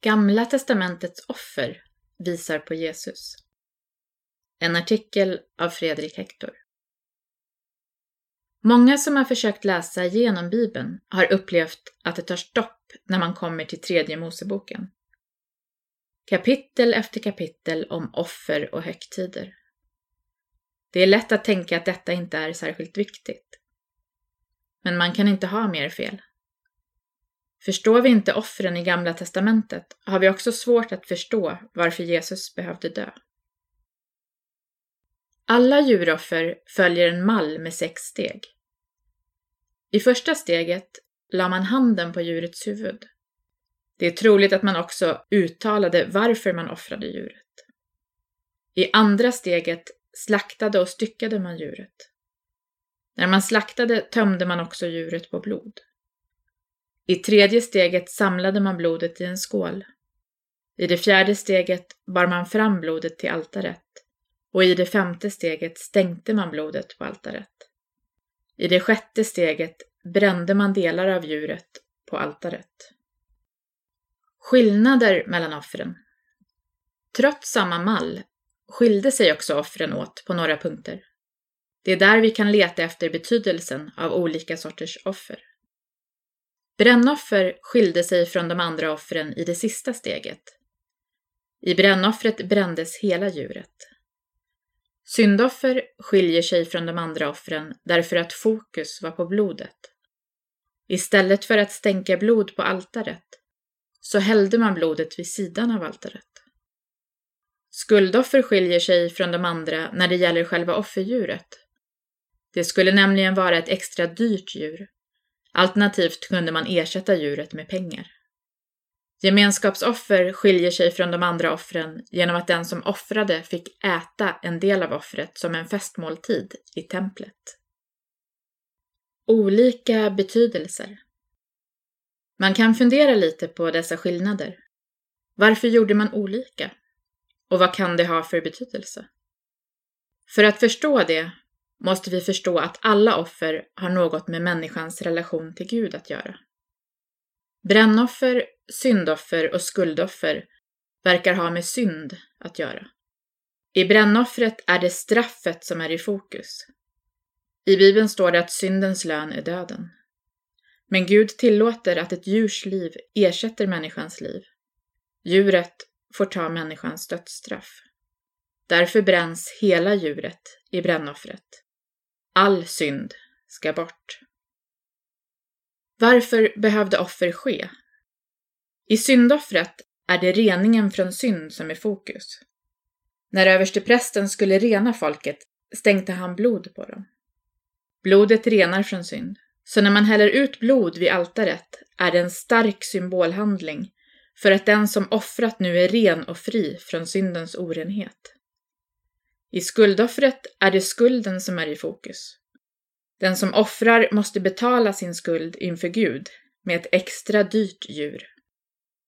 Gamla testamentets offer visar på Jesus. En artikel av Fredrik Hector. Många som har försökt läsa igenom Bibeln har upplevt att det tar stopp när man kommer till tredje Moseboken. Kapitel efter kapitel om offer och högtider. Det är lätt att tänka att detta inte är särskilt viktigt. Men man kan inte ha mer fel. Förstår vi inte offren i Gamla testamentet har vi också svårt att förstå varför Jesus behövde dö. Alla djuroffer följer en mall med sex steg. I första steget la man handen på djurets huvud. Det är troligt att man också uttalade varför man offrade djuret. I andra steget slaktade och styckade man djuret. När man slaktade tömde man också djuret på blod. I tredje steget samlade man blodet i en skål. I det fjärde steget bar man fram blodet till altaret och i det femte steget stänkte man blodet på altaret. I det sjätte steget brände man delar av djuret på altaret. Skillnader mellan offren. Trots samma mall skilde sig också offren åt på några punkter. Det är där vi kan leta efter betydelsen av olika sorters offer. Brännoffer skilde sig från de andra offren i det sista steget. I brännoffret brändes hela djuret. Syndoffer skiljer sig från de andra offren därför att fokus var på blodet. Istället för att stänka blod på altaret så hällde man blodet vid sidan av altaret. Skuldoffer skiljer sig från de andra när det gäller själva offerdjuret. Det skulle nämligen vara ett extra dyrt djur. Alternativt kunde man ersätta djuret med pengar. Gemenskapsoffer skiljer sig från de andra offren genom att den som offrade fick äta en del av offret som en festmåltid i templet. Olika betydelser Man kan fundera lite på dessa skillnader. Varför gjorde man olika? Och vad kan det ha för betydelse? För att förstå det måste vi förstå att alla offer har något med människans relation till Gud att göra. Brännoffer, syndoffer och skuldoffer verkar ha med synd att göra. I brännoffret är det straffet som är i fokus. I Bibeln står det att syndens lön är döden. Men Gud tillåter att ett djurs liv ersätter människans liv. Djuret får ta människans dödsstraff. Därför bränns hela djuret i brännoffret. All synd ska bort. Varför behövde offer ske? I syndoffret är det reningen från synd som är fokus. När översteprästen skulle rena folket stänkte han blod på dem. Blodet renar från synd, så när man häller ut blod vid altaret är det en stark symbolhandling för att den som offrat nu är ren och fri från syndens orenhet. I skuldoffret är det skulden som är i fokus. Den som offrar måste betala sin skuld inför Gud med ett extra dyrt djur.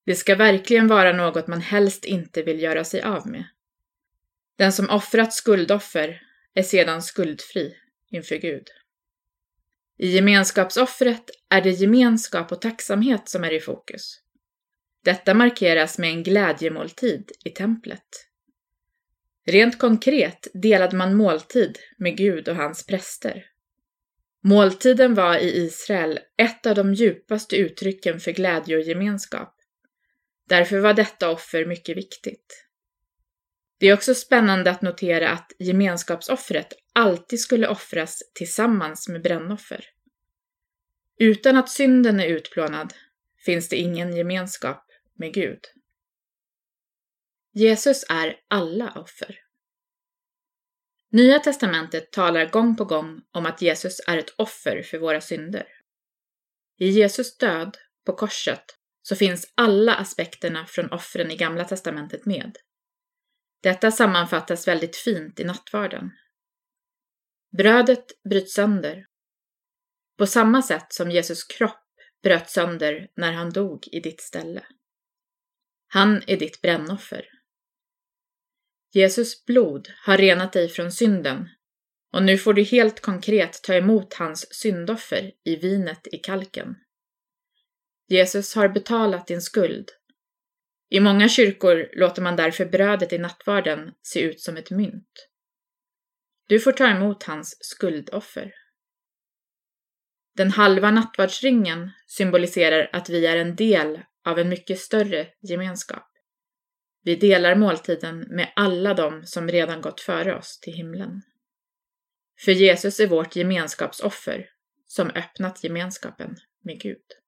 Det ska verkligen vara något man helst inte vill göra sig av med. Den som offrat skuldoffer är sedan skuldfri inför Gud. I gemenskapsoffret är det gemenskap och tacksamhet som är i fokus. Detta markeras med en glädjemåltid i templet. Rent konkret delade man måltid med Gud och hans präster. Måltiden var i Israel ett av de djupaste uttrycken för glädje och gemenskap. Därför var detta offer mycket viktigt. Det är också spännande att notera att gemenskapsoffret alltid skulle offras tillsammans med brännoffer. Utan att synden är utplånad finns det ingen gemenskap med Gud. Jesus är alla offer. Nya testamentet talar gång på gång om att Jesus är ett offer för våra synder. I Jesus död på korset så finns alla aspekterna från offren i Gamla testamentet med. Detta sammanfattas väldigt fint i nattvarden. Brödet bryts sönder. På samma sätt som Jesus kropp bröt sönder när han dog i ditt ställe. Han är ditt brännoffer. Jesus blod har renat dig från synden och nu får du helt konkret ta emot hans syndoffer i vinet i kalken. Jesus har betalat din skuld. I många kyrkor låter man därför brödet i nattvarden se ut som ett mynt. Du får ta emot hans skuldoffer. Den halva nattvardsringen symboliserar att vi är en del av en mycket större gemenskap. Vi delar måltiden med alla dem som redan gått före oss till himlen. För Jesus är vårt gemenskapsoffer som öppnat gemenskapen med Gud.